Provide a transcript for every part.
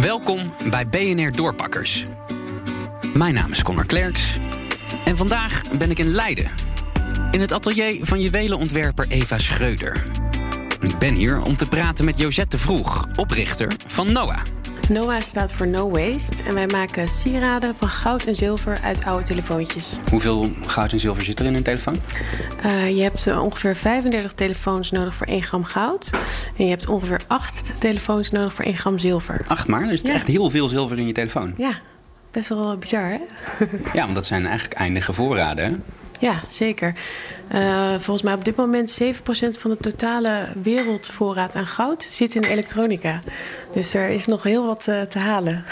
Welkom bij BNR Doorpakkers. Mijn naam is Connor Klerks en vandaag ben ik in Leiden. In het atelier van juwelenontwerper Eva Schreuder. Ik ben hier om te praten met Josette Vroeg, oprichter van NOAH. NOAH staat voor No Waste en wij maken sieraden van goud en zilver uit oude telefoontjes. Hoeveel goud en zilver zit er in een telefoon? Uh, je hebt uh, ongeveer 35 telefoons nodig voor 1 gram goud. En je hebt ongeveer 8 telefoons nodig voor 1 gram zilver. 8 maar? Dus het is echt heel veel zilver in je telefoon. Ja, best wel bizar hè? ja, want dat zijn eigenlijk eindige voorraden hè? Ja, zeker. Uh, volgens mij op dit moment 7% van de totale wereldvoorraad aan goud zit in elektronica. Dus er is nog heel wat uh, te halen.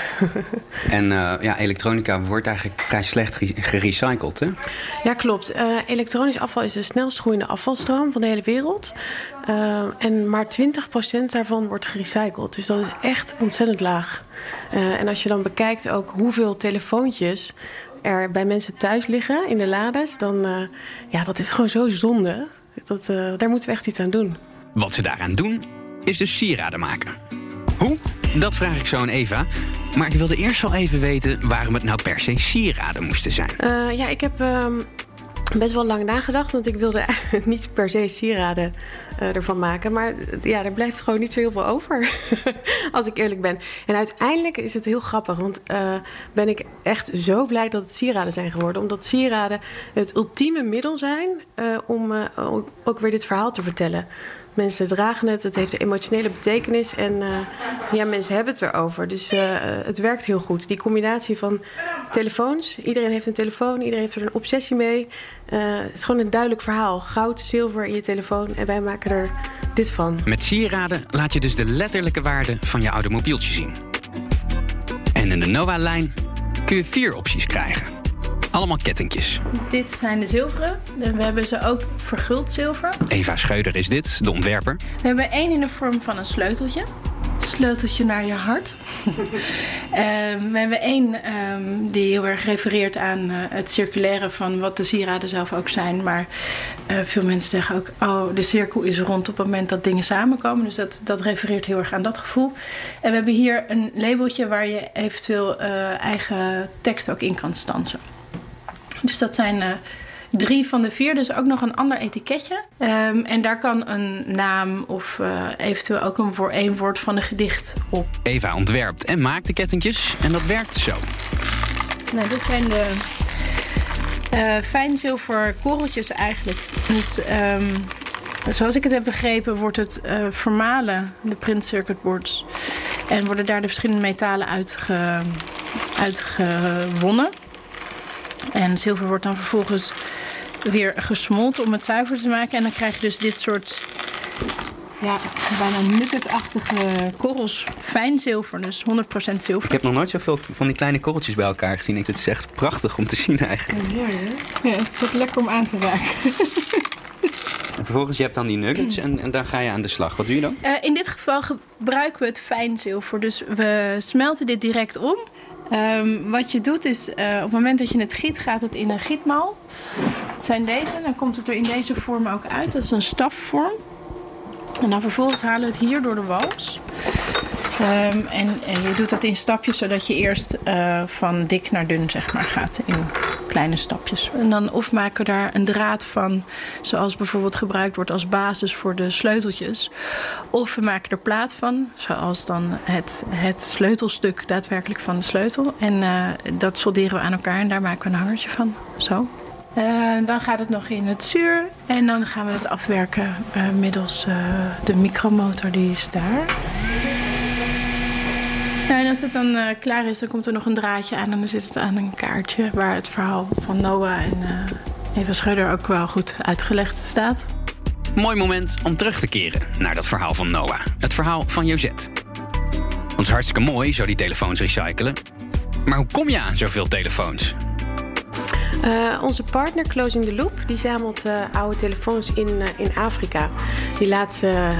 en uh, ja, elektronica wordt eigenlijk vrij slecht gerecycled, hè? Ja, klopt. elektronisch afval is de snelst groeiende afvalstroom van de hele wereld. en maar 20% daarvan wordt gerecycled. Dus dat is echt ontzettend laag. en als je dan bekijkt ook hoeveel telefoontjes er bij mensen thuis liggen in de lades, dan uh, ja, dat is gewoon zo zonde. Dat, uh, daar moeten we echt iets aan doen. Wat ze daaraan doen, is dus sieraden maken. Hoe? Dat vraag ik zo aan Eva. Maar ik wilde eerst wel even weten waarom het nou per se sieraden moesten zijn. Uh, ja, ik heb um, best wel lang nagedacht. Want ik wilde niet per se sieraden uh, ervan maken. Maar ja, er blijft gewoon niet zo heel veel over. als ik eerlijk ben. En uiteindelijk is het heel grappig. Want uh, ben ik echt zo blij dat het sieraden zijn geworden. Omdat sieraden het ultieme middel zijn om ook weer dit verhaal te vertellen. Mensen dragen het, het heeft een emotionele betekenis en ja, mensen hebben het erover. Dus het werkt heel goed. Die combinatie van telefoons, iedereen heeft een telefoon, iedereen heeft er een obsessie mee. Uh, het is gewoon een duidelijk verhaal. Goud, zilver in je telefoon en wij maken er dit van. Met sieraden laat je dus de letterlijke waarde van je oude mobieltje zien. En in de NOAH-lijn kun je vier opties krijgen. Allemaal kettingjes. Dit zijn de zilveren. We hebben ze ook verguld zilver. Eva Scheuder is dit, de ontwerper. We hebben één in de vorm van een sleuteltje. Sleuteltje naar je hart. um, we hebben één um, die heel erg refereert aan uh, het circulaire van wat de sieraden zelf ook zijn. Maar uh, veel mensen zeggen ook, oh, de cirkel is rond op het moment dat dingen samenkomen. Dus dat, dat refereert heel erg aan dat gevoel. En we hebben hier een labeltje waar je eventueel uh, eigen tekst ook in kan stansen. Dus dat zijn drie van de vier. Dus ook nog een ander etiketje. Um, en daar kan een naam of uh, eventueel ook een voor één woord van een gedicht op. Eva ontwerpt en maakt de kettingjes. En dat werkt zo. Nou, dit zijn de uh, fijn zilver korreltjes eigenlijk. Dus um, zoals ik het heb begrepen wordt het uh, vermalen, de print circuit boards. En worden daar de verschillende metalen uitge, uitgewonnen. En zilver wordt dan vervolgens weer gesmolten om het zuiver te maken. En dan krijg je dus dit soort ja, bijna nuggetachtige korrels. Fijn zilver, dus 100% zilver. Ik heb nog nooit zoveel van die kleine korreltjes bij elkaar gezien. Het is echt prachtig om te zien eigenlijk. Ja, mooi hè? Ja, het is wat lekker om aan te raken. En vervolgens, je hebt dan die nuggets en, en dan ga je aan de slag. Wat doe je dan? Uh, in dit geval gebruiken we het fijn zilver. Dus we smelten dit direct om. Um, wat je doet is, uh, op het moment dat je het giet, gaat het in een gietmal. Het zijn deze, dan komt het er in deze vorm ook uit. Dat is een stafvorm. En dan vervolgens halen we het hier door de wals. Um, en, je doet dat in stapjes, zodat je eerst uh, van dik naar dun zeg maar, gaat in kleine stapjes. En dan of maken we daar een draad van, zoals bijvoorbeeld gebruikt wordt als basis voor de sleuteltjes. Of we maken er plaat van, zoals dan het, het sleutelstuk daadwerkelijk van de sleutel. En uh, dat solderen we aan elkaar en daar maken we een hangertje van. Zo. Uh, dan gaat het nog in het zuur en dan gaan we het afwerken uh, middels uh, de micromotor, die is daar. Nou, en als het dan klaar is, dan komt er nog een draadje aan en dan zit het aan een kaartje waar het verhaal van Noah en Eva Scheuder ook wel goed uitgelegd staat. Mooi moment om terug te keren naar dat verhaal van Noah. Het verhaal van Josette. Want het is hartstikke mooi, zo die telefoons recyclen. Maar hoe kom je aan zoveel telefoons? Uh, onze partner Closing the Loop die zamelt uh, oude telefoons in, uh, in Afrika. Die laat ze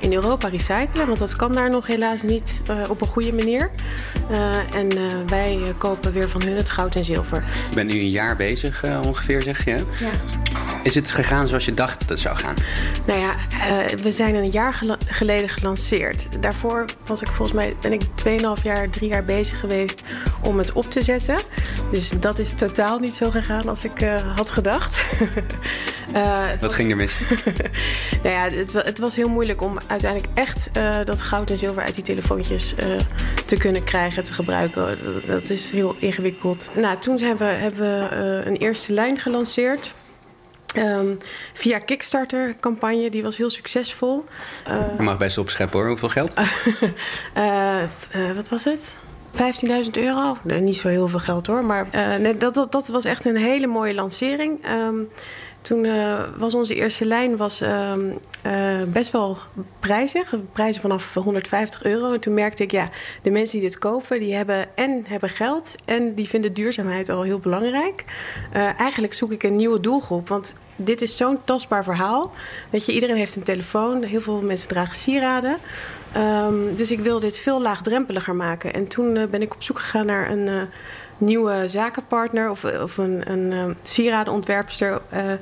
in Europa recyclen, want dat kan daar nog helaas niet op een goede manier. en wij kopen weer van hun het goud en zilver. Je bent nu een jaar bezig ongeveer, zeg je? Ja. Is het gegaan zoals je dacht dat het zou gaan? Nou ja, uh, we zijn een jaar gel geleden gelanceerd. Daarvoor was ik volgens mij ben ik 2,5 jaar, 3 jaar bezig geweest om het op te zetten. Dus dat is totaal niet zo gegaan als ik uh, had gedacht. uh, Wat was... ging er mis? nou ja, het, het, was heel moeilijk om uiteindelijk echt dat goud en zilver uit die telefoontjes te kunnen krijgen, te gebruiken. Dat, dat, is heel ingewikkeld. Nou, toen zijn we, hebben we een eerste lijn gelanceerd. Um, via Kickstarter-campagne, die was heel succesvol. Uh, Je mag best opscheppen hoor, hoeveel geld? uh, uh, wat was het? 15.000 euro? Nee, niet zo heel veel geld hoor, maar nee, dat, dat, dat, was echt een hele mooie lancering. Um, toen uh, was onze eerste lijn was, uh, uh, best wel prijzig. Prijzen vanaf 150 euro. En toen merkte ik, ja, de mensen die dit kopen, die hebben en hebben geld en die vinden duurzaamheid al heel belangrijk. Uh, eigenlijk zoek ik een nieuwe doelgroep, want dit is zo'n tastbaar verhaal. Weet je, iedereen heeft een telefoon, heel veel mensen dragen sieraden. Um, dus ik wil dit veel laagdrempeliger maken. En toen ben ik op zoek gegaan naar een nieuwe zakenpartner of, of een, een uh, sieradenontwerpster uh,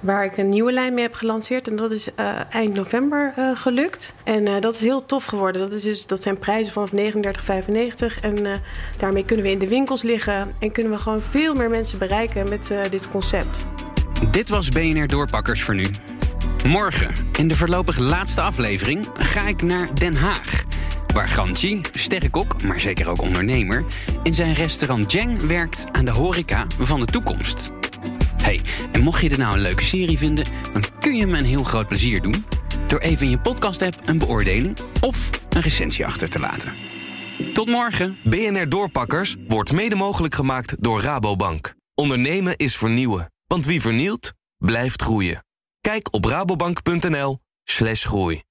waar ik een nieuwe lijn mee heb gelanceerd. En dat is uh, eind november gelukt. En dat is heel tof geworden. Dat, is dus, dat zijn prijzen vanaf 39,95 en daarmee kunnen we in de winkels liggen en kunnen we gewoon veel meer mensen bereiken met dit concept. Dit was BNR Doorpakkers voor nu. Morgen, in de voorlopig laatste aflevering, ga ik naar Den Haag waar Ganchi, sterrenkok, maar zeker ook ondernemer, in zijn restaurant Jeng werkt aan de horeca van de toekomst. Hey, en mocht je dit nou een leuke serie vinden, dan kun je me een heel groot plezier doen door even in je podcast-app een beoordeling of een recensie achter te laten. Tot morgen. BNR Doorpakkers wordt mede mogelijk gemaakt door Rabobank. Ondernemen is vernieuwen, want wie vernielt, blijft groeien. Kijk op rabobank.nl/groei.